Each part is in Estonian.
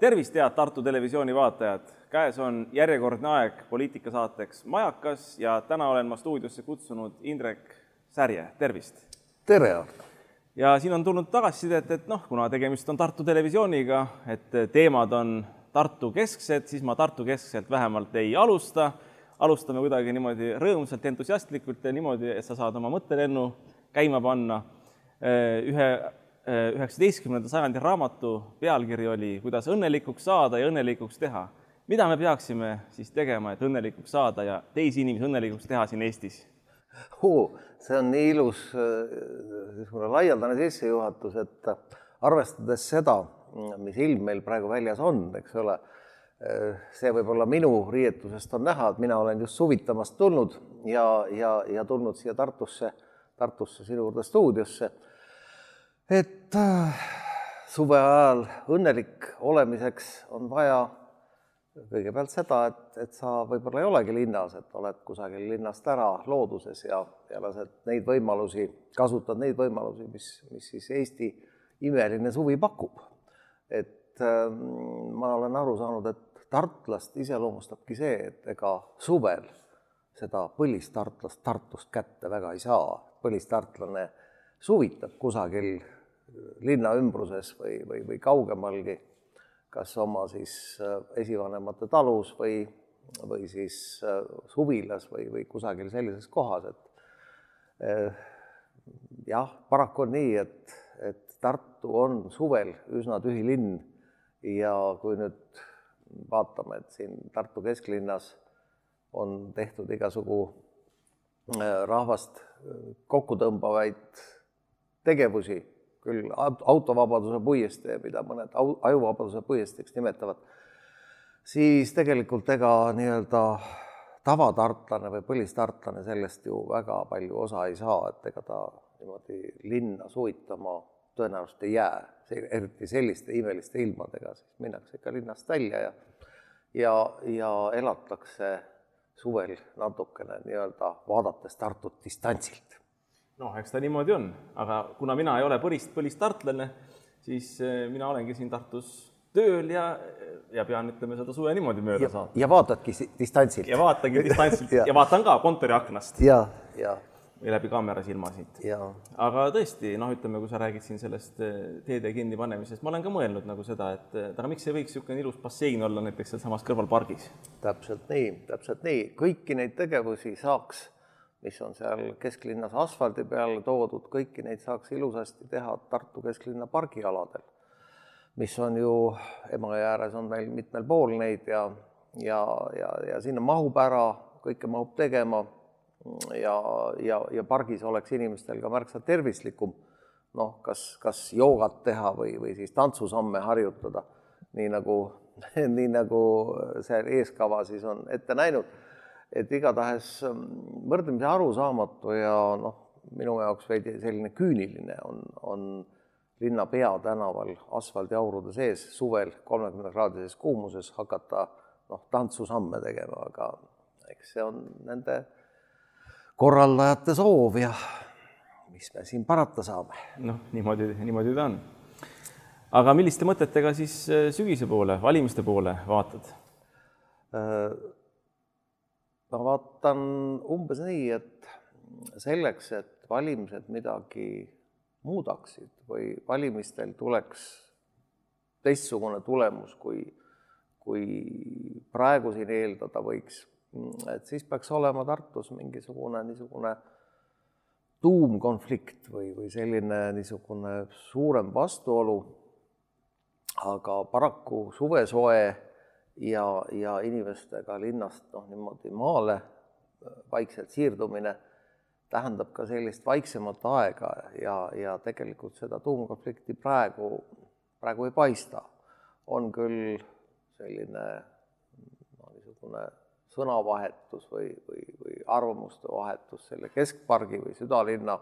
tervist, head Tartu Televisiooni vaatajad! käes on järjekordne aeg poliitikasaateks Majakas ja täna olen ma stuudiosse kutsunud Indrek Särje, tervist! tere, ja siin on tulnud tagasisidet, et noh, kuna tegemist on Tartu Televisiooniga, et teemad on Tartu-kesksed, siis ma Tartu-keskselt vähemalt ei alusta. alustame kuidagi niimoodi rõõmsalt, entusiastlikult ja niimoodi, et sa saad oma mõttelennu käima panna. ühe üheksateistkümnenda sajandi raamatu pealkiri oli Kuidas õnnelikuks saada ja õnnelikuks teha. mida me peaksime siis tegema, et õnnelikuks saada ja teisi inimesi õnnelikuks teha siin Eestis? see on nii ilus niisugune laialdane sissejuhatus, et arvestades seda, mis ilm meil praegu väljas on, eks ole, see võib-olla minu riietusest on näha, et mina olen just suvitamast tulnud ja, ja, ja tulnud siia Tartusse, Tartusse sinu juurde stuudiosse et äh, suve ajal õnnelik olemiseks on vaja kõigepealt seda, et, et sa võib-olla ei olegi linnas, et oled kusagil linnast ära looduses ja, ja lased neid võimalusi, kasutad neid võimalusi, mis, mis siis Eesti imeline suvi pakub. et äh, ma olen aru saanud, et tartlast iseloomustabki see, et ega suvel seda põlistartlast Tartust kätte väga ei saa. põlistartlane suvitab kusagil linna ümbruses või, või, või kaugemalgi, kas oma siis äh, esivanemate talus või, või siis äh, suvilas või, või kusagil sellises kohas, et äh, jah, paraku on nii, et, et Tartu on suvel üsna tühi linn ja kui nüüd vaatame, et siin Tartu kesklinnas on tehtud igasugu rahvast kokku tõmbavaid tegevusi küll autovabaduse puiestee, mida mõned ajuvabaduse puiesteeks nimetavad, siis tegelikult ega nii-öelda tavatartlane või põlistartlane sellest ju väga palju osa ei saa, et ega ta niimoodi linna suvitama tõenäoliselt ei jää, eriti selliste imeliste ilmadega, siis minnakse ikka linnast välja ja ja, ja elatakse suvel natukene nii-öelda vaadates Tartut distantsilt noh, eks ta niimoodi on, aga kuna mina ei ole põlist, põlistartlane, siis eh, mina olengi siin Tartus tööl ja, ja pean, ütleme, seda suve niimoodi mööda saama. ja vaatadki distantsilt. ja vaatangi distantsilt ja. ja vaatan ka kontori aknast. ja, ja. või läbi kaamera silma siit. aga tõesti, noh, ütleme, kui sa räägid siin sellest eh, teede kinnipanemisest, ma olen ka mõelnud nagu seda, et aga miks ei võiks niisugune ilus bassein olla näiteks sealsamas kõrval pargis? täpselt nii, täpselt nii, kõiki neid tegevusi saaks mis on seal kesklinnas asfaldi peale toodud, kõiki neid saaks ilusasti teha Tartu kesklinna pargialadel, mis on ju Emajõe ääres on meil mitmel pool neid ja, ja, ja, ja sinna mahub ära, kõike mahub tegema ja, ja, ja pargis oleks inimestel ka märksa tervislikum noh, kas, kas joogat teha või, või siis tantsusamme harjutada, nii nagu, nii nagu see eeskava siis on ette näinud et igatahes ähm, võrdlemisi arusaamatu ja noh, minu jaoks veidi selline küüniline on, on linna peatänaval asfaldiaurude sees suvel kolmekümne kraadises kuumuses hakata noh, tantsusamme tegema, aga eks see on nende korraldajate soov ja mis me siin parata saame. noh, niimoodi, niimoodi ta on. aga milliste mõtetega siis äh, sügise poole, valimiste poole vaatad? Ma vaatan umbes nii, et selleks, et valimised midagi muudaksid või valimistel tuleks teistsugune tulemus, kui, kui praegu siin eeldada võiks, et siis peaks olema Tartus mingisugune niisugune tuumkonflikt või, või selline niisugune suurem vastuolu. aga paraku suvesoe ja, ja inimestega linnast noh, niimoodi maale vaikselt siirdumine tähendab ka sellist vaiksemat aega ja, ja tegelikult seda tuumkonflikti praegu, praegu ei paista. on küll selline no, niisugune sõnavahetus või, või, või arvamuste vahetus selle keskpargi või südalinna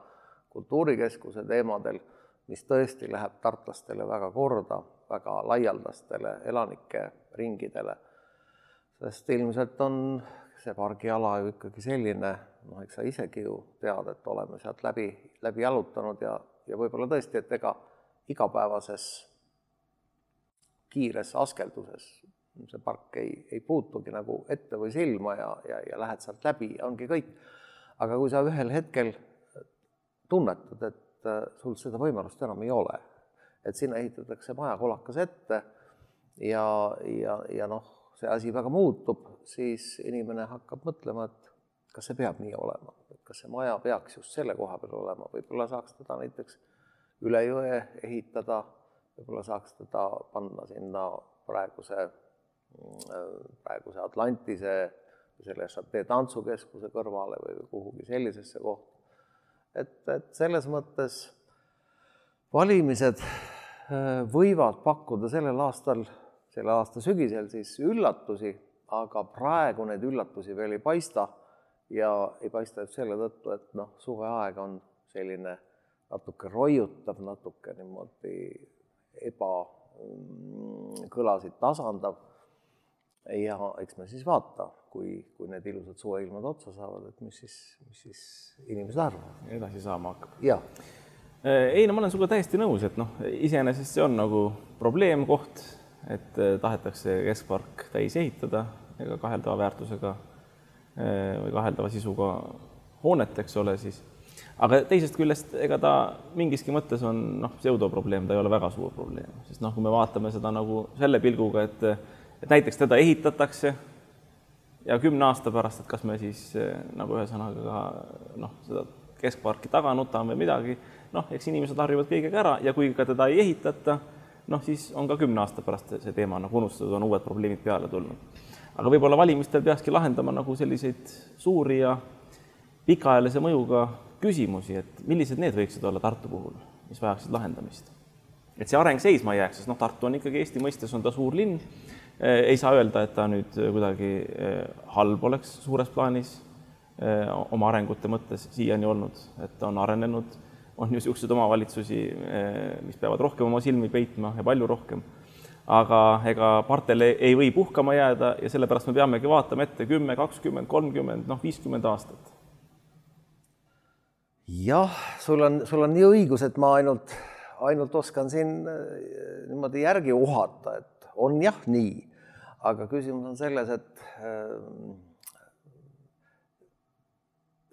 kultuurikeskuse teemadel, mis tõesti läheb tartlastele väga korda väga laialdastele elanike ringidele. sest ilmselt on see pargiala ju ikkagi selline, noh, eks sa isegi ju tead, et oleme sealt läbi, läbi jalutanud ja, ja võib-olla tõesti, et ega igapäevases kiires askelduses, see park ei, ei puutugi nagu ette või silma ja, ja, ja lähed sealt läbi ja ongi kõik. aga kui sa ühel hetkel tunnetad, et äh, sul seda võimalust enam ei ole, et sinna ehitatakse maja kolakas ette ja, ja, ja noh, see asi väga muutub, siis inimene hakkab mõtlema, et kas see peab nii olema, et kas see maja peaks just selle koha peal olema, võib-olla saaks teda näiteks üle jõe ehitada, võib-olla saaks teda panna sinna praeguse, praeguse Atlantise selle Chate tantsukeskuse kõrvale või kuhugi sellisesse kohta. et, et selles mõttes valimised võivad pakkuda sellel aastal, selle aasta sügisel siis üllatusi, aga praegu neid üllatusi veel ei paista ja ei paista just selle tõttu, et noh, suveaeg on selline natuke roiutav, natuke niimoodi ebakõlasid mm, tasandav. ja eks me siis vaata, kui, kui need ilusad suveilmad otsa saavad, et mis siis, mis siis inimesed arvavad. edasi saama hakkab. jah. Ei no ma olen sinuga täiesti nõus, et noh, iseenesest see on nagu probleemkoht, et eh, tahetakse keskpark täis ehitada ega kaheldava väärtusega eh, või kaheldava sisuga hoonet, eks ole, siis. Aga teisest küljest, ega ta mingiski mõttes on noh, pseudoprobleem, ta ei ole väga suur probleem, sest noh, kui me vaatame seda nagu selle pilguga, et, et näiteks teda ehitatakse ja kümne aasta pärast, et kas me siis nagu ühesõnaga noh, seda keskparki taga nutame või midagi, noh, eks inimesed harjuvad kõigega ära ja kui ka teda ei ehitata, noh, siis on ka kümne aasta pärast see teema nagu unustatud, on uued probleemid peale tulnud. aga võib-olla valimistel peakski lahendama nagu selliseid suuri ja pikaajalise mõjuga küsimusi, et millised need võiksid olla Tartu puhul, mis vajaksid lahendamist. et see areng seisma ei jääks, sest noh, Tartu on ikkagi Eesti mõistes on ta suur linn. ei saa öelda, et ta nüüd kuidagi halb oleks suures plaanis oma arengute mõttes siiani olnud, et on arenenud, on ju niisuguseid omavalitsusi, mis peavad rohkem oma silmi peitma ja palju rohkem. aga ega partele ei või puhkama jääda ja sellepärast me peamegi vaatama ette kümme, kakskümmend, kolmkümmend, noh, viiskümmend aastat. Jah, sul on, sul on nii õigus, et ma ainult, ainult oskan siin äh, niimoodi järgi uhata, et on jah nii, aga küsimus on selles, et äh,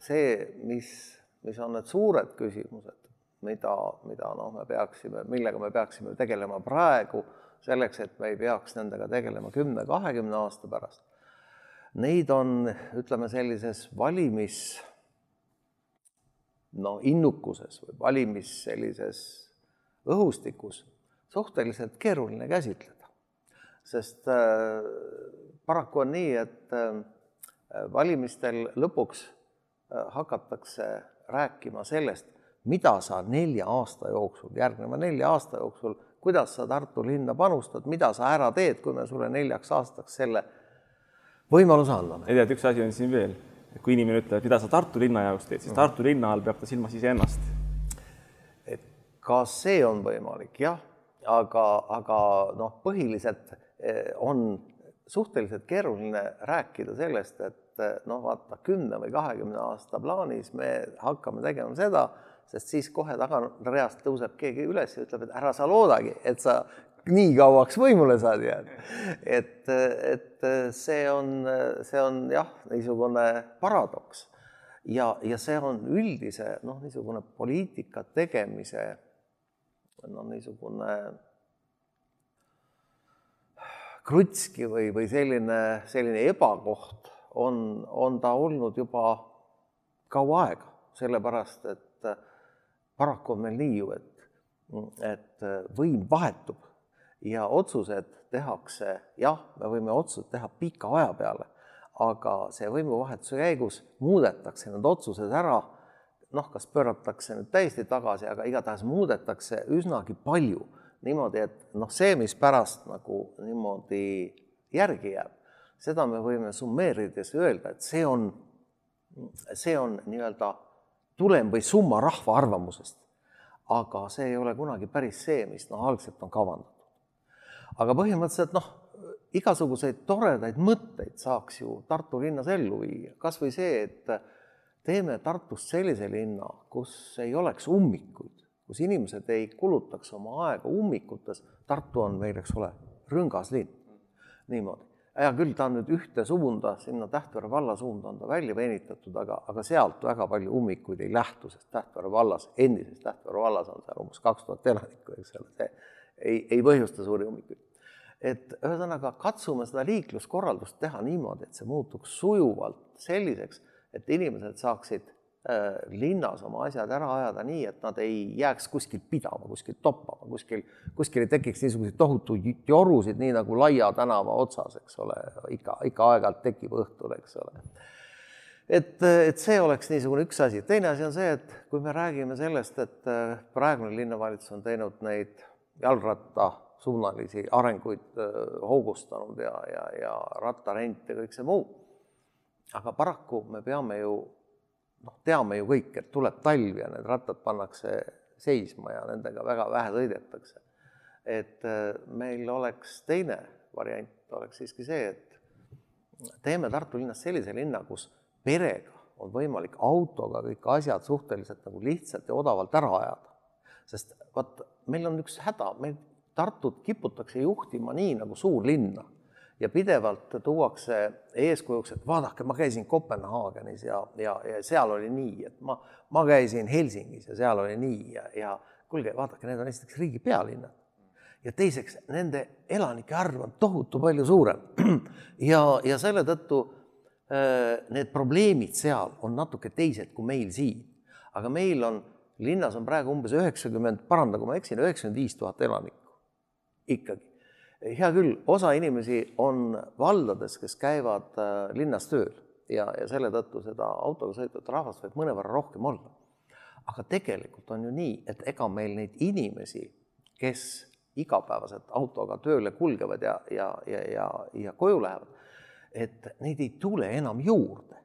see, mis, mis on need suured küsimused, mida, mida noh, me peaksime, millega me peaksime tegelema praegu, selleks, et me ei peaks nendega tegelema kümne, kahekümne aasta pärast. Neid on, ütleme sellises valimis no innukuses või valimis sellises õhustikus suhteliselt keeruline käsitleda. sest äh, paraku on nii, et äh, valimistel lõpuks hakatakse rääkima sellest, mida sa nelja aasta jooksul, järgneva nelja aasta jooksul, kuidas sa Tartu linna panustad, mida sa ära teed, kui me sulle neljaks aastaks selle võimaluse anname. ei tea, et üks asi on siin veel et kui inimene ütleb, mida sa Tartu linna jaoks teed, siis mhm. Tartu linna all peab ta silmas iseennast. et ka see on võimalik jah, aga, aga noh, põhiliselt eh, on suhteliselt keeruline rääkida sellest, et eh, noh, vaata kümne või kahekümne aasta plaanis me hakkame tegema seda, sest siis kohe tagareast tõuseb keegi üles ja ütleb, et ära sa loodagi, et sa nii kauaks võimule saad jääda. et, et see on, see on jah, niisugune paradoks ja, ja see on üldise noh, niisugune poliitika tegemise noh, niisugune krutski või, või selline, selline ebakoht on, on ta olnud juba kaua aega, sellepärast et paraku on meil nii ju, et, et võim vahetub ja otsused tehakse, jah, me võime otsused teha pika aja peale, aga see võimuvahetuse käigus muudetakse need otsused ära, noh, kas pööratakse nüüd täiesti tagasi, aga igatahes muudetakse üsnagi palju niimoodi, et noh, see, mis pärast nagu niimoodi järgi jääb, seda me võime summeerides öelda, et see on, see on nii-öelda tulem või summa rahva arvamusest. aga see ei ole kunagi päris see, mis noh, algselt on kavandatud aga põhimõtteliselt noh, igasuguseid toredaid mõtteid saaks ju Tartu linnas ellu viia, kas või see, et teeme Tartust sellise linna, kus ei oleks ummikuid, kus inimesed ei kulutaks oma aega ummikutes. Tartu on meil, eks ole, rõngas linn, niimoodi. Hea küll, ta on nüüd ühte suunda, sinna Tähtvere valla suunda on ta välja venitatud, aga, aga sealt väga palju ummikuid ei lähtu, sest Tähtvere vallas, endises Tähtvere vallas on seal umbes kaks tuhat elanikku, eks ole, see ei, ei põhjusta suuri ummikuid. et ühesõnaga katsume seda liikluskorraldust teha niimoodi, et see muutuks sujuvalt selliseks, et inimesed saaksid linnas oma asjad ära ajada nii, et nad ei jääks kuskil pidama, kuskil toppama, kuskil, kuskil ei tekiks niisuguseid tohutuid jorusid, nii nagu Laia tänava otsas, eks ole, ikka, ikka aeg-ajalt tekib õhtul, eks ole. et, et see oleks niisugune üks asi. teine asi on see, et kui me räägime sellest, et äh, praegune linnavalitsus on teinud neid jalgrattasuunalisi arenguid äh, hoogustanud ja, ja, ja rattarent ja kõik see muu, aga paraku me peame ju noh, teame ju kõik, et tuleb talv ja need rattad pannakse seisma ja nendega väga vähe sõidetakse. et äh, meil oleks teine variant, oleks siiski see, et teeme Tartu linnast sellise linna, kus perega on võimalik autoga kõik asjad suhteliselt nagu lihtsalt ja odavalt ära ajada. sest vot meil on üks häda, meil Tartut kiputakse juhtima nii nagu suurlinna ja pidevalt tuuakse eeskujuks, et vaadake, ma käisin Kopenhaagenis ja, ja, ja seal oli nii, et ma, ma käisin Helsingis ja seal oli nii ja, ja kuulge, vaadake, need on esiteks riigi pealinnad. ja teiseks, nende elanike arv on tohutu palju suurem. ja, ja selle tõttu äh, need probleemid seal on natuke teised kui meil siin. aga meil on, linnas on praegu umbes üheksakümmend, paranda, kui ma eksin, üheksakümmend viis tuhat elanikku ikkagi hea küll, osa inimesi on valdades, kes käivad äh, linnas tööl ja, ja selle tõttu seda autoga sõitvat rahvast võib mõnevõrra rohkem olla. aga tegelikult on ju nii, et ega meil neid inimesi, kes igapäevaselt autoga tööle kulgevad ja, ja, ja, ja, ja koju lähevad, et neid ei tule enam juurde.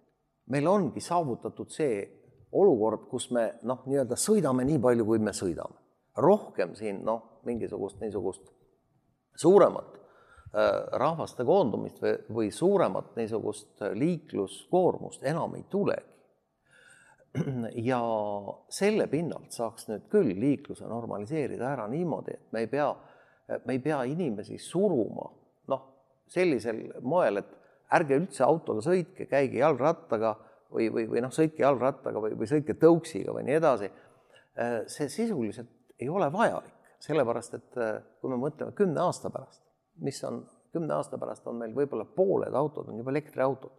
meil ongi saavutatud see olukord, kus me noh, nii-öelda sõidame nii palju, kui me sõidame. rohkem siin noh, mingisugust niisugust suuremat äh, rahvaste koondumist või, või suuremat niisugust liikluskoormust enam ei tulegi. ja selle pinnalt saaks nüüd küll liikluse normaliseerida ära niimoodi, et me ei pea, me ei pea inimesi suruma noh, sellisel moel, et ärge üldse autoga sõitke, käige jalgrattaga või, või, või noh, sõitke jalgrattaga või, või sõitke tõuksiga või nii edasi. Äh, see sisuliselt ei ole vajalik sellepärast et äh, kui me mõtleme kümne aasta pärast, mis on, kümne aasta pärast on meil võib-olla pooled autod on juba elektriautod.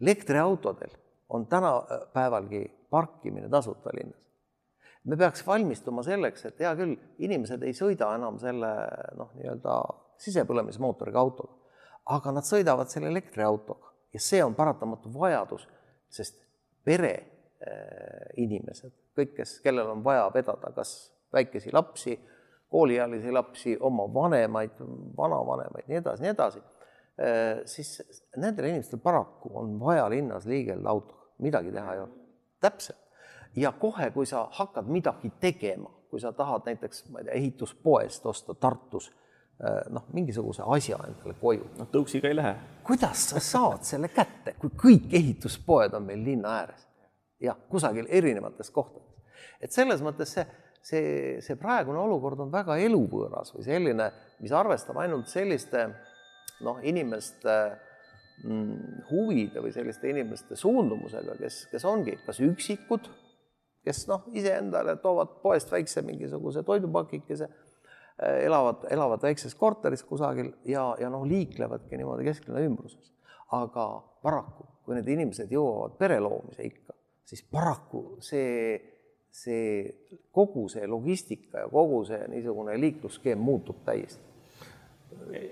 elektriautodel on tänapäevalgi parkimine tasuta linnas. me peaks valmistuma selleks, et hea küll, inimesed ei sõida enam selle noh, nii-öelda sisepõlemismootoriga autoga, aga nad sõidavad selle elektriautoga ja see on paratamatu vajadus, sest pere äh, inimesed, kõik, kes, kellel on vaja vedada kas väikesi lapsi, kooliealisi lapsi, oma vanemaid, vanavanemaid, nii edasi, nii edasi, äh, siis nendel inimestel paraku on vaja linnas liigelda autoga, midagi teha ei ole. täpselt. ja kohe, kui sa hakkad midagi tegema, kui sa tahad näiteks, ma ei tea, ehituspoest osta Tartus äh, noh, mingisuguse asja endale koju. noh, tõuksiga ei lähe. kuidas sa saad selle kätte, kui kõik ehituspoed on meil linna ääres? jah, kusagil erinevates kohtades. et selles mõttes see see, see praegune olukord on väga eluvõõras või selline, mis arvestab ainult selliste noh, inimeste mm, huvide või selliste inimeste suundumusega, kes, kes ongi kas üksikud, kes noh, iseendale toovad poest väikse mingisuguse toidupakikese, äh, elavad, elavad väikses korteris kusagil ja, ja noh, liiklevadki niimoodi kesklinna ümbruses. aga paraku, kui need inimesed jõuavad pere loomise ikka, siis paraku see see, kogu see logistika ja kogu see niisugune liiklusskeem muutub täiesti.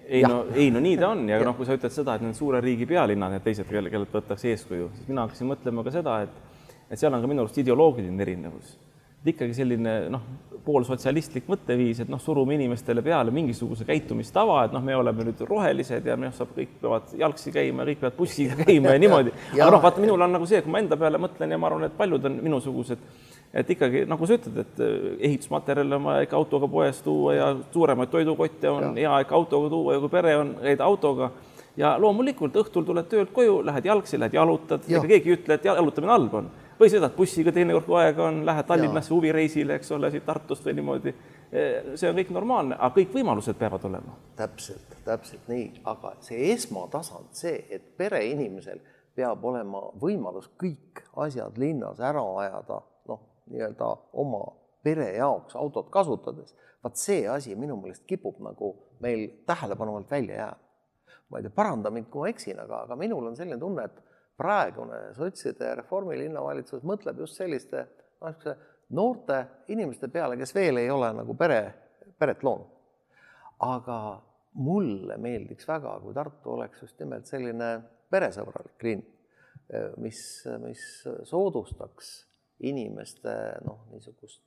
ei ja. no, ei no nii ta on ja, ja noh, kui sa ütled seda, et need suure riigi pealinnad, need teised, kelle, kellelt võetakse eeskuju, siis mina hakkasin mõtlema ka seda, et, et seal on ka minu arust ideoloogiline erinevus. ikkagi selline noh, poolsotsialistlik mõtteviis, et noh, surume inimestele peale mingisuguse käitumistava, et noh, me oleme nüüd rohelised ja noh, saab, kõik peavad jalgsi käima, kõik peavad bussiga käima ja niimoodi. aga noh, vaata, minul on nagu see, kui ma enda peale mõtlen ja ma arvan, et paljud on minusugused et ikkagi nagu sa ütled, et äh, ehitusmaterjale on vaja ikka autoga poest tuua ja suuremaid toidukotte on ja. hea ikka autoga tuua ja kui pere on, käid autoga ja loomulikult õhtul tuled töölt koju, lähed jalgsi, lähed jalutad, ega keegi ei ütle, et jalutamine halb on. või sõidad bussiga teinekord, kui aega on, lähed Tallinnasse huvireisile, eks ole, siit Tartust või niimoodi. see on kõik normaalne, aga kõik võimalused peavad olema. täpselt, täpselt nii, aga see esmatasand, see, et pereinimesel peab olema võimalus kõik asjad linnas ära ajada, nii-öelda oma pere jaoks autot kasutades, vaat see asi minu meelest kipub nagu meil tähelepanu alt välja jääma. ma ei tea, paranda mind, kui ma eksin, aga, aga minul on selline tunne, et praegune sotside Reformi linnavalitsus mõtleb just selliste noh, noorte inimeste peale, kes veel ei ole nagu pere, peret loonud. aga mulle meeldiks väga, kui Tartu oleks just nimelt selline peresõbralik linn, mis, mis soodustaks inimeste noh, niisugust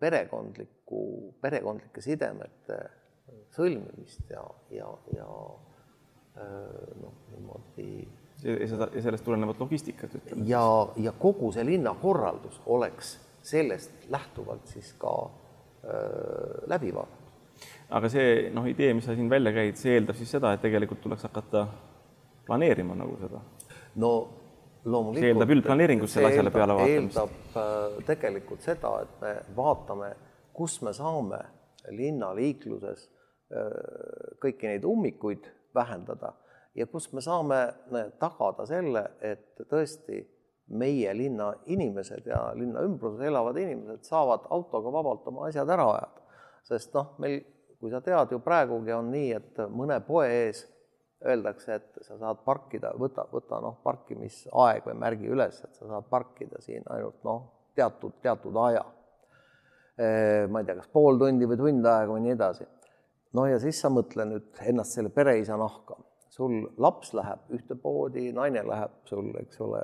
perekondlikku, perekondlike sidemete sõlmimist ja, ja, ja noh, niimoodi ja seda, ja sellest tulenevat logistikat, ütleme. ja, ja kogu see linnakorraldus oleks sellest lähtuvalt siis ka öö, läbi vaadatud. aga see noh, idee, mis sa siin välja käid, see eeldab siis seda, et tegelikult tuleks hakata planeerima nagu seda? no loomulikult. see eeldab üldplaneeringut selle asjale peale vaatamist. eeldab tegelikult seda, et me vaatame, kus me saame linnaliikluses kõiki neid ummikuid vähendada ja kus me saame tagada selle, et tõesti meie linna inimesed ja linna ümbruses elavad inimesed saavad autoga vabalt oma asjad ära ajada. sest noh, meil, kui sa tead ju praegugi on nii, et mõne poe ees öeldakse, et sa saad parkida, võta, võta noh, parkimisaeg või märgi üles, et sa saad parkida siin ainult noh, teatud, teatud aja. ma ei tea, kas pool tundi või tund aega või nii edasi. no ja siis sa mõtle nüüd ennast selle pereisa nahka sul laps läheb ühte poodi, naine läheb sul, eks ole,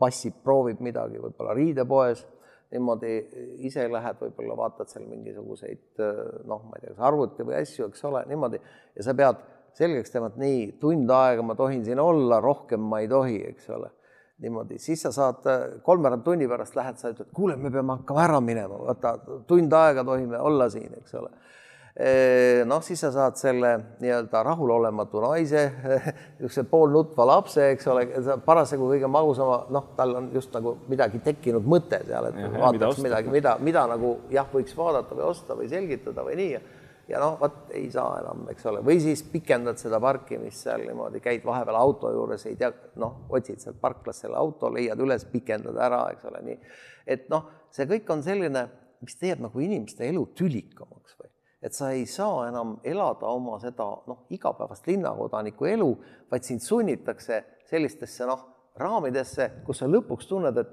passib, proovib midagi võib-olla riidepoes, niimoodi ise lähed, võib-olla vaatad seal mingisuguseid noh, ma ei tea, kas arvuti või asju, eks ole, niimoodi, ja sa pead selgeks tegema, et nii, tund aega ma tohin siin olla, rohkem ma ei tohi, eks ole. niimoodi, siis sa saad kolmveerand tunni pärast lähed, sa ütled, kuule, me peame hakkama ära minema, vaata tund aega tohime olla siin, eks ole noh, siis sa saad selle nii-öelda rahulolematu naise, niisuguse poolnutva lapse, eks ole, parasjagu kõige magusama, noh, tal on just nagu midagi tekkinud mõte seal, et ja, vaataks mida midagi, mida, mida nagu jah, võiks vaadata või osta või selgitada või nii. Ja noh, vot ei saa enam, eks ole, või siis pikendad seda parkimist seal niimoodi, käid vahepeal auto juures, ei tea, noh, otsid sealt parklast selle auto, leiad üles, pikendad ära, eks ole, nii. et noh, see kõik on selline, mis teeb nagu inimeste elu tülikamaks või et sa ei saa enam elada oma seda noh, igapäevast linnakodaniku elu, vaid sind sunnitakse sellistesse noh, raamidesse, kus sa lõpuks tunned, et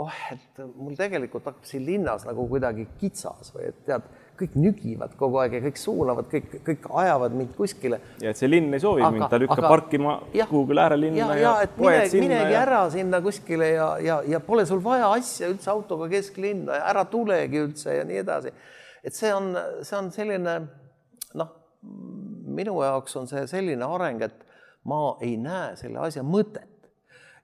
oh, et mul tegelikult hakkab siin linnas nagu kuidagi kitsas või et tead, kõik nügivad kogu aeg ja kõik suunavad, kõik, kõik ajavad mind kuskile. ja et see linn ei soovi aga, mind, ta lükkab aga, parkima kuhugi äärelinna ja, ja, ja et mine, minegi ja... ära sinna kuskile ja, ja, ja pole sul vaja asja üldse autoga kesklinna ja ära tulegi üldse ja nii edasi et see on, see on selline noh, minu jaoks on see selline areng, et ma ei näe selle asja mõtet.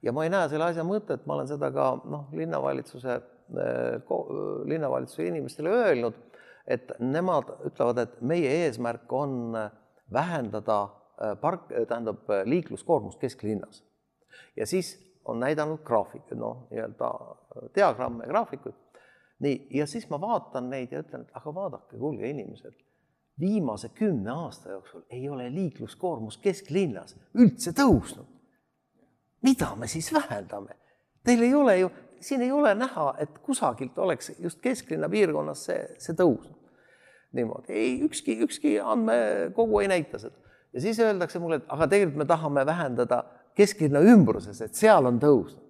ja ma ei näe selle asja mõtet, ma olen seda ka noh, linnavalitsuse, linnavalitsuse inimestele öelnud, et nemad ütlevad, et meie eesmärk on vähendada park, tähendab liikluskoormust kesklinnas. ja siis on näidanud graafikud, noh, nii-öelda diagramme, graafikuid nii, ja siis ma vaatan neid ja ütlen, et aga vaadake, kuulge, inimesed, viimase kümne aasta jooksul ei ole liikluskoormus kesklinnas üldse tõusnud. mida me siis vähendame? Teil ei ole ju, siin ei ole näha, et kusagilt oleks just kesklinna piirkonnas see, see tõusnud. niimoodi, ei ükski, ükski andmekogu ei näita seda. ja siis öeldakse mulle, et aga tegelikult me tahame vähendada kesklinna ümbruses, et seal on tõusnud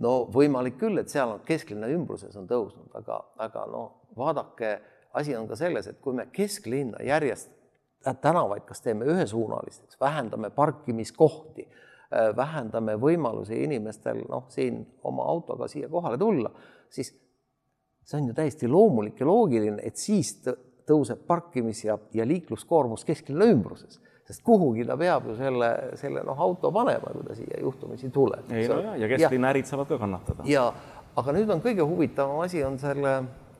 no võimalik küll, et seal on kesklinna ümbruses on tõusnud, aga, aga no vaadake, asi on ka selles, et kui me kesklinna järjest tänavaid kas teeme ühesuunalisteks, vähendame parkimiskohti, vähendame võimalusi inimestel noh, siin oma autoga siia kohale tulla, siis see on ju täiesti loomulik ja loogiline, et siis tõuseb parkimis- ja, ja liikluskoormus kesklinna ümbruses sest kuhugi ta peab ju selle, selle noh, auto panema, kui ta siia juhtumisi tuleb. ei no ja, ja kesklinna ärid saavad ka kannatada. ja, aga nüüd on kõige huvitavam asi on selle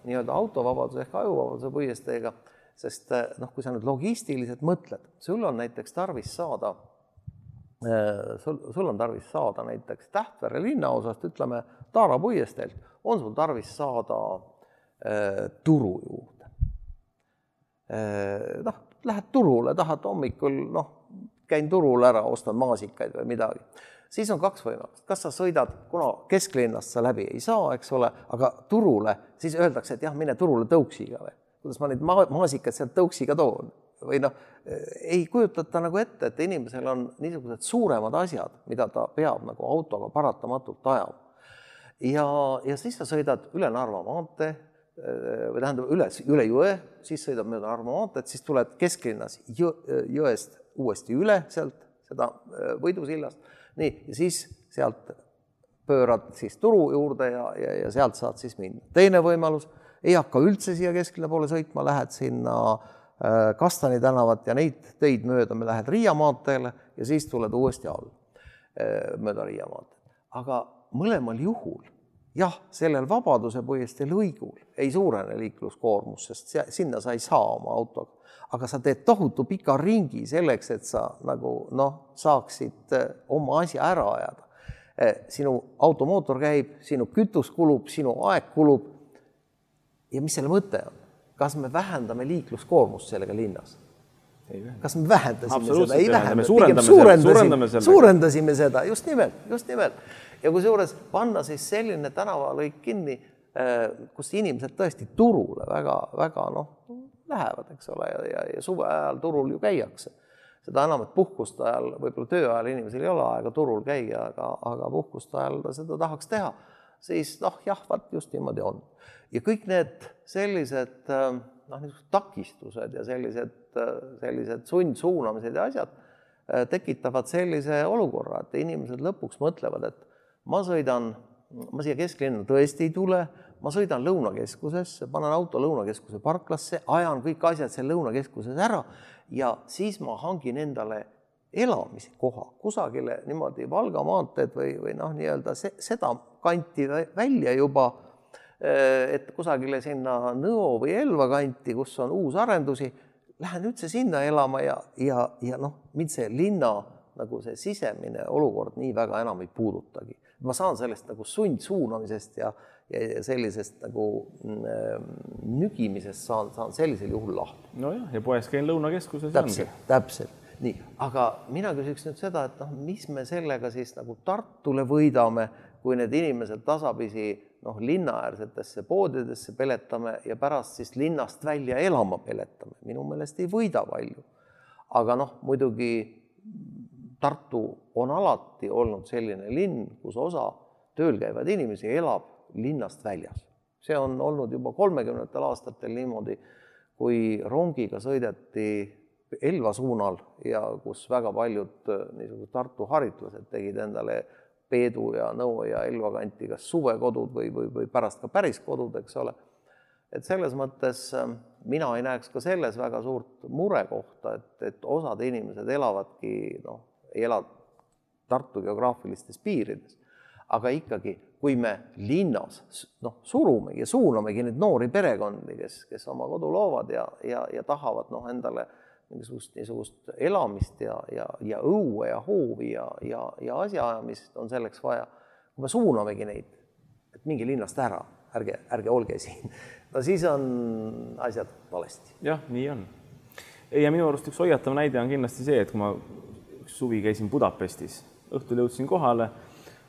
nii-öelda autovabaduse ehk ajuvabaduse puiesteega, sest noh, kui sa nüüd logistiliselt mõtled, sul on näiteks tarvis saada, sul, sul on tarvis saada näiteks Tähtvere linnaosast, ütleme, Taara puiesteelt, on sul tarvis saada turu juurde. noh, lähed turule, tahad hommikul, noh, käin turul ära, ostan maasikaid või midagi, siis on kaks võimalust, kas sa sõidad, kuna kesklinnast sa läbi ei saa, eks ole, aga turule, siis öeldakse, et jah, mine turule tõuksiga või. Kuidas ma neid ma maasikaid sealt tõuksiga toon? Või noh, ei kujutata nagu ette, et inimesel on niisugused suuremad asjad, mida ta peab nagu autoga paratamatult ajama. ja, ja siis sa sõidad üle Narva maantee või tähendab üles, üle jõe, siis sõidad mööda Narva maanteed, siis tuled kesklinnas jõ, jõest uuesti üle sealt seda Võidu sillast, nii, ja siis sealt pöörad siis turu juurde ja, ja, ja sealt saad siis minna. teine võimalus ei hakka üldse siia kesklinna poole sõitma, lähed sinna äh, Kastani tänavat ja neid teid mööda lähed Riia maanteele ja siis tuled uuesti alla äh, mööda Riia maanteed. aga mõlemal juhul jah, sellel Vabaduse puiestee lõigul ei suurene liikluskoormus, sest sinna sa ei saa oma autoga, aga sa teed tohutu pika ringi selleks, et sa nagu noh, saaksid äh, oma asja ära ajada. sinu automootor käib, sinu kütus kulub, sinu aeg kulub ja mis selle mõte on? Kas me vähendame liikluskoormust sellega linnas? kas me vähendasime seda? ei vähenda, pigem suurendasime, suurendasime seda, just nimelt, just nimelt. ja kusjuures panna siis selline tänavalõik kinni, äh, kus inimesed tõesti turule väga-väga noh, lähevad, eks ole, ja, ja, ja suve ajal turul ju käiakse. seda enam, et puhkuste ajal, võib-olla töö ajal inimesel ei ole aega turul käia, aga, aga puhkuste ajal ta seda tahaks teha, siis noh, jah, vot just niimoodi on ja kõik need sellised äh, noh, niisugused takistused ja sellised, äh, sellised sundsuunamised ja asjad äh, tekitavad sellise olukorra, et inimesed lõpuks mõtlevad, et ma sõidan, ma siia kesklinna tõesti ei tule, ma sõidan Lõunakeskusesse, panen auto Lõunakeskuse parklasse, ajan kõik asjad seal Lõunakeskuses ära ja siis ma hangin endale elamise koha kusagile niimoodi Valga maanteed või, või noh, nii-öelda se, seda kanti välja juba et kusagile sinna Nõo või Elva kanti, kus on uusarendusi, lähen üldse sinna elama ja, ja, ja noh, mind see linna nagu see sisemine olukord nii väga enam ei puudutagi. ma saan sellest nagu sundsuunamisest ja, ja sellisest nagu mm, nügimisest saan, saan sellisel juhul lahti. nojah, ja poes käin Lõunakeskuses. täpselt, täpselt, nii, aga mina küsiks nüüd seda, et noh, mis me sellega siis nagu Tartule võidame, kui need inimesed tasapisi noh, linnaäärsetesse poodidesse peletame ja pärast siis linnast välja elama peletame, minu meelest ei võida palju. aga noh, muidugi Tartu on alati olnud selline linn, kus osa tööl käivaid inimesi elab linnast väljas. see on olnud juba kolmekümnendatel aastatel niimoodi, kui rongiga sõideti Elva suunal ja kus väga paljud niisugused Tartu haritlased tegid endale Peedu ja Nõo ja Elva kanti kas suvekodud või, või, või pärast ka päris kodud, eks ole. et selles mõttes ähm, mina ei näeks ka selles väga suurt murekohta, et, et osad inimesed elavadki noh, ei ela Tartu geograafilistes piirides, aga ikkagi, kui me linnas noh, surumegi ja suunamegi neid noori perekondi, kes, kes oma kodu loovad ja, ja, ja tahavad noh, endale mingisugust niisugust elamist ja, ja, ja õue ja hoovi ja, ja, ja asjaajamist on selleks vaja. kui me suunamegi neid, et minge linnast ära, ärge, ärge olge siin, no siis on asjad valesti. jah, nii on. ja minu arust üks hoiatav näide on kindlasti see, et kui ma üks suvi käisin Budapestis, õhtul jõudsin kohale,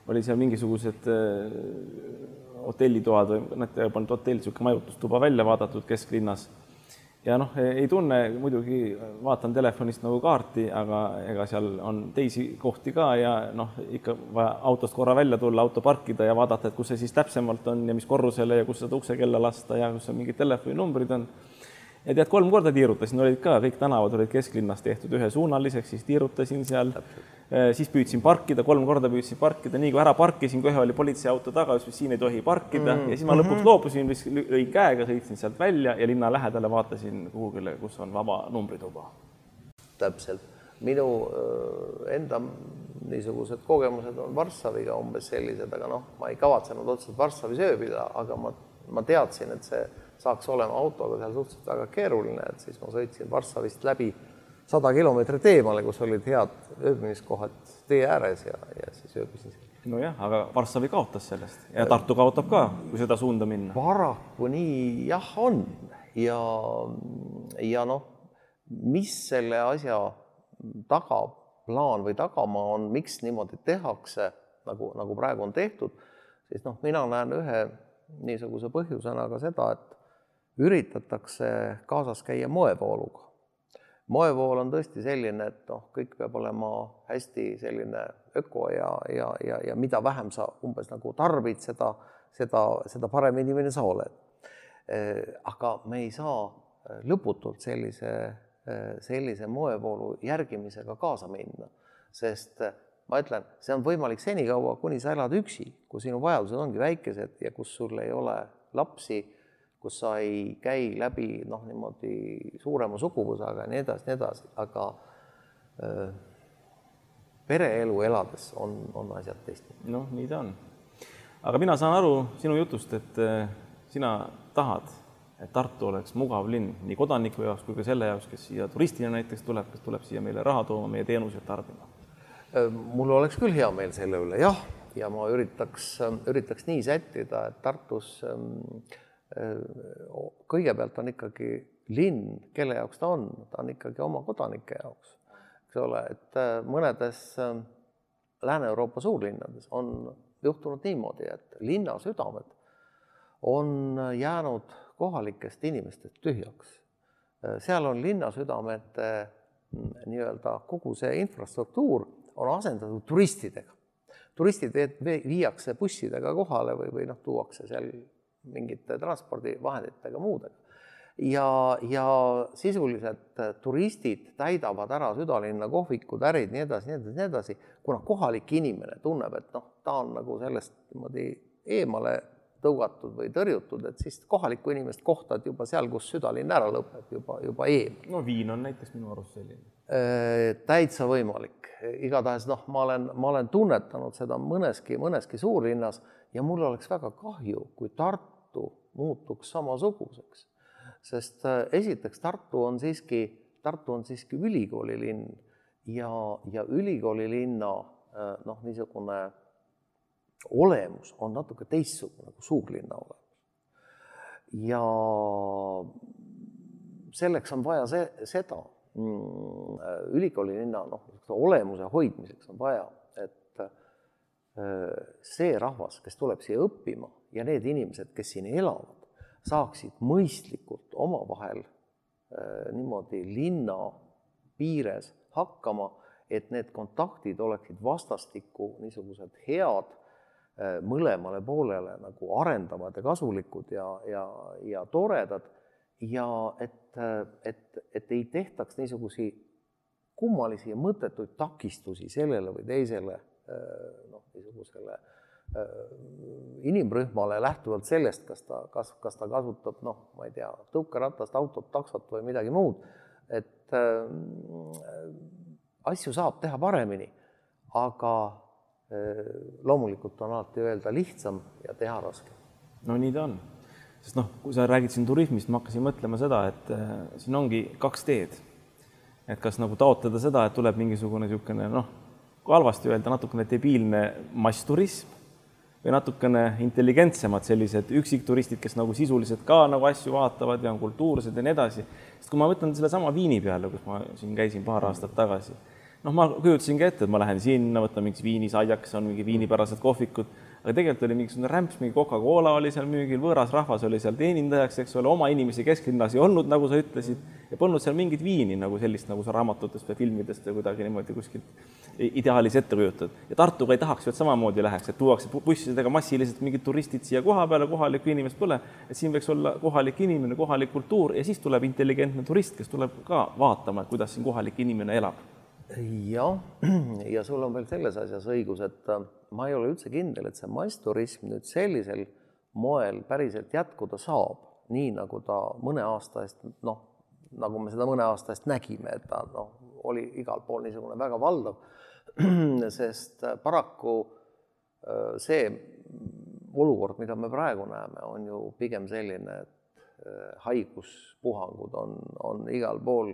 oli seal mingisugused äh, hotellitoad või noh, polnud hotell, niisugune majutustuba välja vaadatud kesklinnas ja noh, ei tunne muidugi, vaatan telefonist nagu kaarti, aga ega seal on teisi kohti ka ja noh, ikka vaja autost korra välja tulla, auto parkida ja vaadata, et kus see siis täpsemalt on ja mis korrusele ja kus seda uksekella lasta ja kus seal mingid telefoninumbrid on. Ja tead, kolm korda tiirutasin, olid ka kõik tänavad olid kesklinnas tehtud ühesuunaliseks, siis tiirutasin seal Äh, siis püüdsin parkida, kolm korda püüdsin parkida, nii kui ära parkisin, kohe oli politseiauto taga, ütles, et siin ei tohi parkida mm -hmm. ja siis ma lõpuks mhm. loobusin, lõin käega, sõitsin sealt välja ja linna lähedale vaatasin kuhugile, kus on vaba numbrituba. täpselt, minu äh, enda niisugused kogemused on Varssaviga umbes sellised, aga noh, ma ei kavatsenud otseselt Varssavis ööbida, aga ma, ma teadsin, et see saaks olema autoga seal suhteliselt väga keeruline, et siis ma sõitsin Varssavist läbi sada kilomeetrit eemale, kus olid head ööbimiskohad tee ääres ja, ja siis ööbisin seal nojah, aga Varssavi kaotas sellest ja Tartu kaotab ka, kui seda suunda minna. paraku nii jah, on ja, ja noh, mis selle asja tagaplaan või tagamaa on, miks niimoodi tehakse, nagu, nagu praegu on tehtud, siis noh, mina näen ühe niisuguse põhjusena ka seda, et üritatakse kaasas käia moevooluga moevool on tõesti selline, et noh, kõik peab olema hästi selline öko ja, ja, ja, ja mida vähem sa umbes nagu tarbid, seda, seda, seda parem inimene sa oled. aga me ei saa lõputult sellise, sellise moevoolu järgimisega kaasa minna, sest ma ütlen, see on võimalik senikaua, kuni sa elad üksi, kui sinu vajadused ongi väikesed ja kus sul ei ole lapsi kus sa ei käi läbi noh, niimoodi suurema suguvõsaga ja nii edasi, nii edasi, aga äh, pereelu elades on, on asjad teistmoodi. noh, nii ta on. aga mina saan aru sinu jutust, et sina tahad, et Tartu oleks mugav linn nii kodaniku jaoks kui ka selle jaoks, kes siia turistina näiteks tuleb, kes tuleb siia meile raha tooma, meie teenuseid tarbima. mul oleks küll hea meel selle üle, jah, ja ma üritaks, üritaks nii sättida, et Tartus ähm, kõigepealt on ikkagi linn, kelle jaoks ta on, ta on ikkagi oma kodanike jaoks, eks ole, et äh, mõnedes äh, Lääne-Euroopa suurlinnades on juhtunud niimoodi, et linna südamed on jäänud kohalikest inimestest tühjaks. Äh, seal on linna südamete nii-öelda kogu see infrastruktuur on asendatud turistidega. turistid viiakse bussidega kohale või, või noh, tuuakse seal mingite transpordivahenditega, muudega. ja, ja sisuliselt turistid täidavad ära südalinna kohvikud, ärid, nii edasi, nii edasi, nii edasi, kuna kohalik inimene tunneb, et noh, ta on nagu sellest niimoodi eemale tõugatud või tõrjutud, et siis kohalikku inimest kohtad juba seal, kus südalinn ära lõpeb, juba, juba eemal. no Viin on näiteks minu arust selline. Äh, täitsa võimalik, igatahes noh, ma olen, ma olen tunnetanud seda mõneski, mõneski suurlinnas ja mul oleks väga kahju, kui Tartu muutuks samasuguseks. sest äh, esiteks Tartu on siiski, Tartu on siiski ülikoolilinn ja, ja ülikoolilinna äh, noh, niisugune olemus on natuke teistsugune kui suurlinna olemus. ja selleks on vaja see, seda ülikoolilinna noh, olemuse hoidmiseks on vaja, et see rahvas, kes tuleb siia õppima ja need inimesed, kes siin elavad, saaksid mõistlikult omavahel niimoodi linna piires hakkama, et need kontaktid oleksid vastastikku niisugused head, mõlemale poolele nagu arendavad ja kasulikud ja, ja, ja toredad ja et, et, et ei tehtaks niisugusi kummalisi ja mõttetuid takistusi sellele või teisele noh, niisugusele inimrühmale lähtuvalt sellest, kas ta, kas, kas ta kasutab noh, ma ei tea, tõukeratast, autot, taksot või midagi muud, et äh, asju saab teha paremini, aga äh, loomulikult on alati öelda lihtsam ja teha raskem. no nii ta on, sest noh, kui sa räägid siin turismist, ma hakkasin mõtlema seda, et äh, siin ongi kaks teed. et kas nagu taotleda seda, et tuleb mingisugune niisugune noh kui halvasti öelda, natukene debiilne massturism või natukene intelligentsemad sellised üksikturistid, kes nagu sisuliselt ka nagu asju vaatavad ja on kultuursed ja nii edasi. sest kui ma mõtlen sellesama Viini peale, kus ma siin käisin paar aastat tagasi, noh, ma kujutasingi ette, et ma lähen sinna, võtan mingi viinisaiaks, on mingi viinipärased kohvikud aga tegelikult oli mingisugune rämps, mingi Coca-Cola oli seal müügil, võõras rahvas oli seal teenindajaks, eks ole, oma inimesi kesklinnas ei olnud, nagu sa ütlesid, ja polnud seal mingit viini nagu sellist, nagu sa raamatutest või filmidest või kuidagi niimoodi kuskilt ideaalis ette kujutad. ja Tartuga ei tahaks ju, et samamoodi läheks, et tuuakse bussidega massiliselt mingid turistid siia koha peale, kohalikku inimest pole, et siin võiks olla kohalik inimene, kohalik kultuur ja siis tuleb intelligentne turist, kes tuleb ka vaatama, kuidas siin kohalik inimene elab jah, ja sul on veel selles asjas õigus, et äh, ma ei ole üldse kindel, et see massturism nüüd sellisel moel päriselt jätkuda saab, nii nagu ta mõne aasta eest, noh, nagu me seda mõne aasta eest nägime, et ta noh, oli igal pool niisugune väga valdav, sest äh, paraku äh, see olukord, mida me praegu näeme, on ju pigem selline, et haiguspuhangud on, on igal pool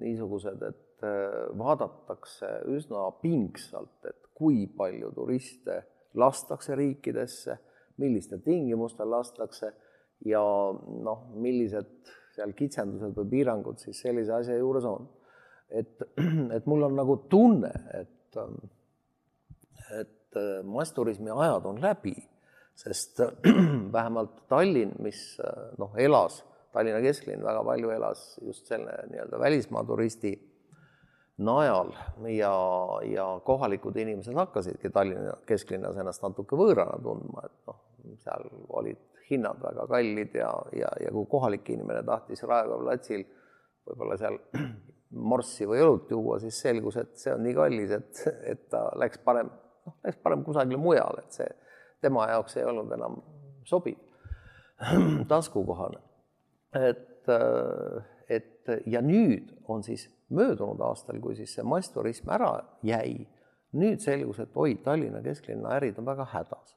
niisugused, et et vaadatakse üsna pingsalt, et kui palju turiste lastakse riikidesse, millistel tingimustel lastakse ja noh, millised seal kitsendused või piirangud siis sellise asja juures on. et, et mul on nagu tunne, et, et massturismi ajad on läbi, sest vähemalt Tallinn, mis noh, elas, Tallinna kesklinn väga palju elas just selle nii-öelda välismaa turisti najal ja, ja kohalikud inimesed hakkasidki Tallinna kesklinnas ennast natuke võõrana tundma, et noh, seal olid hinnad väga kallid ja, ja, ja kui kohalik inimene tahtis Raekoja platsil võib-olla seal morssi või õlut juua, siis selgus, et see on nii kallis, et, et ta läks parem, noh, läks parem kusagile mujale, et see tema jaoks ei olnud enam sobiv, taskukohane. et, et ja nüüd on siis möödunud aastal, kui siis see massturism ära jäi, nüüd selgus, et oi, Tallinna kesklinna ärid on väga hädas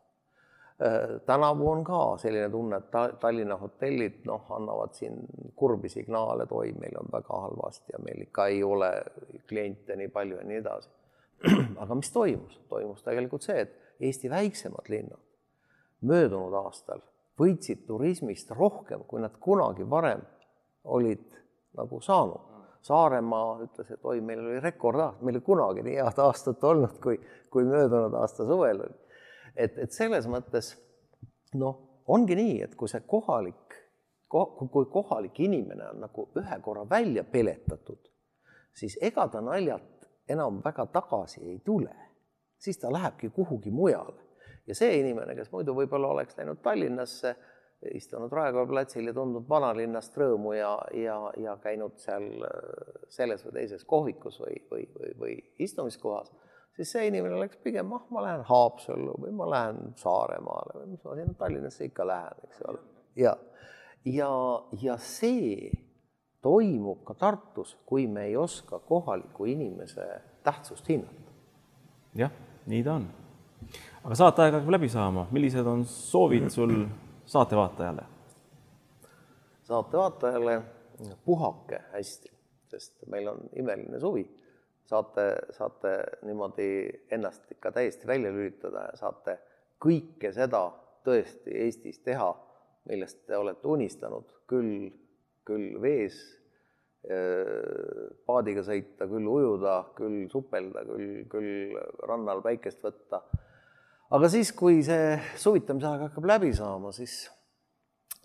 Äh, tänavu on ka selline tunne, et ta, Tallinna hotellid noh, annavad siin kurbi signaale, et oi, meil on väga halvasti ja meil ikka ei ole kliente nii palju ja nii edasi. aga mis toimus? toimus tegelikult see, et Eesti väiksemad linnad möödunud aastal võitsid turismist rohkem, kui nad kunagi varem olid nagu saanud. Saaremaa ütles, et oi, meil oli rekordaasta, meil ei kunagi nii head aastat olnud, kui, kui möödunud aasta suvel oli et, et selles mõttes noh, ongi nii, et kui see kohalik, kui kohalik inimene on nagu ühe korra välja peletatud, siis ega ta naljalt enam väga tagasi ei tule, siis ta lähebki kuhugi mujale. ja see inimene, kes muidu võib-olla oleks läinud Tallinnasse, istunud Raekoja platsil ja tundnud vanalinnast rõõmu ja, ja, ja käinud seal selles või teises kohvikus või, või, või, või istumiskohas siis see inimene läks pigem, ah, ma lähen Haapsallu või ma lähen Saaremaale või mis ma sinna Tallinnasse ikka lähen, eks ole. ja, ja, ja see toimub ka Tartus, kui me ei oska kohaliku inimese tähtsust hinnata. jah, nii ta on. aga saateaeg hakkab läbi saama, millised on soovid sul saatevaatajale? saatevaatajale puhake hästi, sest meil on imeline suvi saate, saate niimoodi ennast ikka täiesti välja lülitada ja saate kõike seda tõesti Eestis teha, millest te olete unistanud, küll, küll vees paadiga sõita, küll ujuda, küll supelda, küll, küll rannal päikest võtta. Aga siis, kui see suvitamise aeg hakkab läbi saama, siis,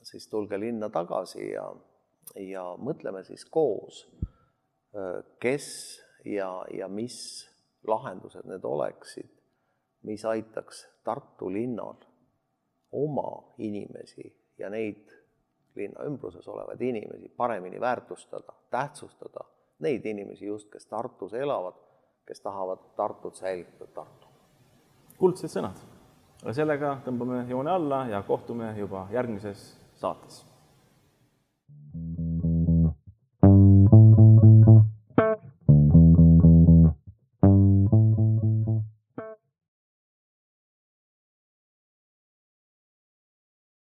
siis tulge linna tagasi ja, ja mõtleme siis koos, kes ja, ja mis lahendused need oleksid, mis aitaks Tartu linnal oma inimesi ja neid linna ümbruses olevaid inimesi paremini väärtustada, tähtsustada neid inimesi just, kes Tartus elavad, kes tahavad Tartut säilitada Tartu. Kuldsed sõnad. aga sellega tõmbame joone alla ja kohtume juba järgmises saates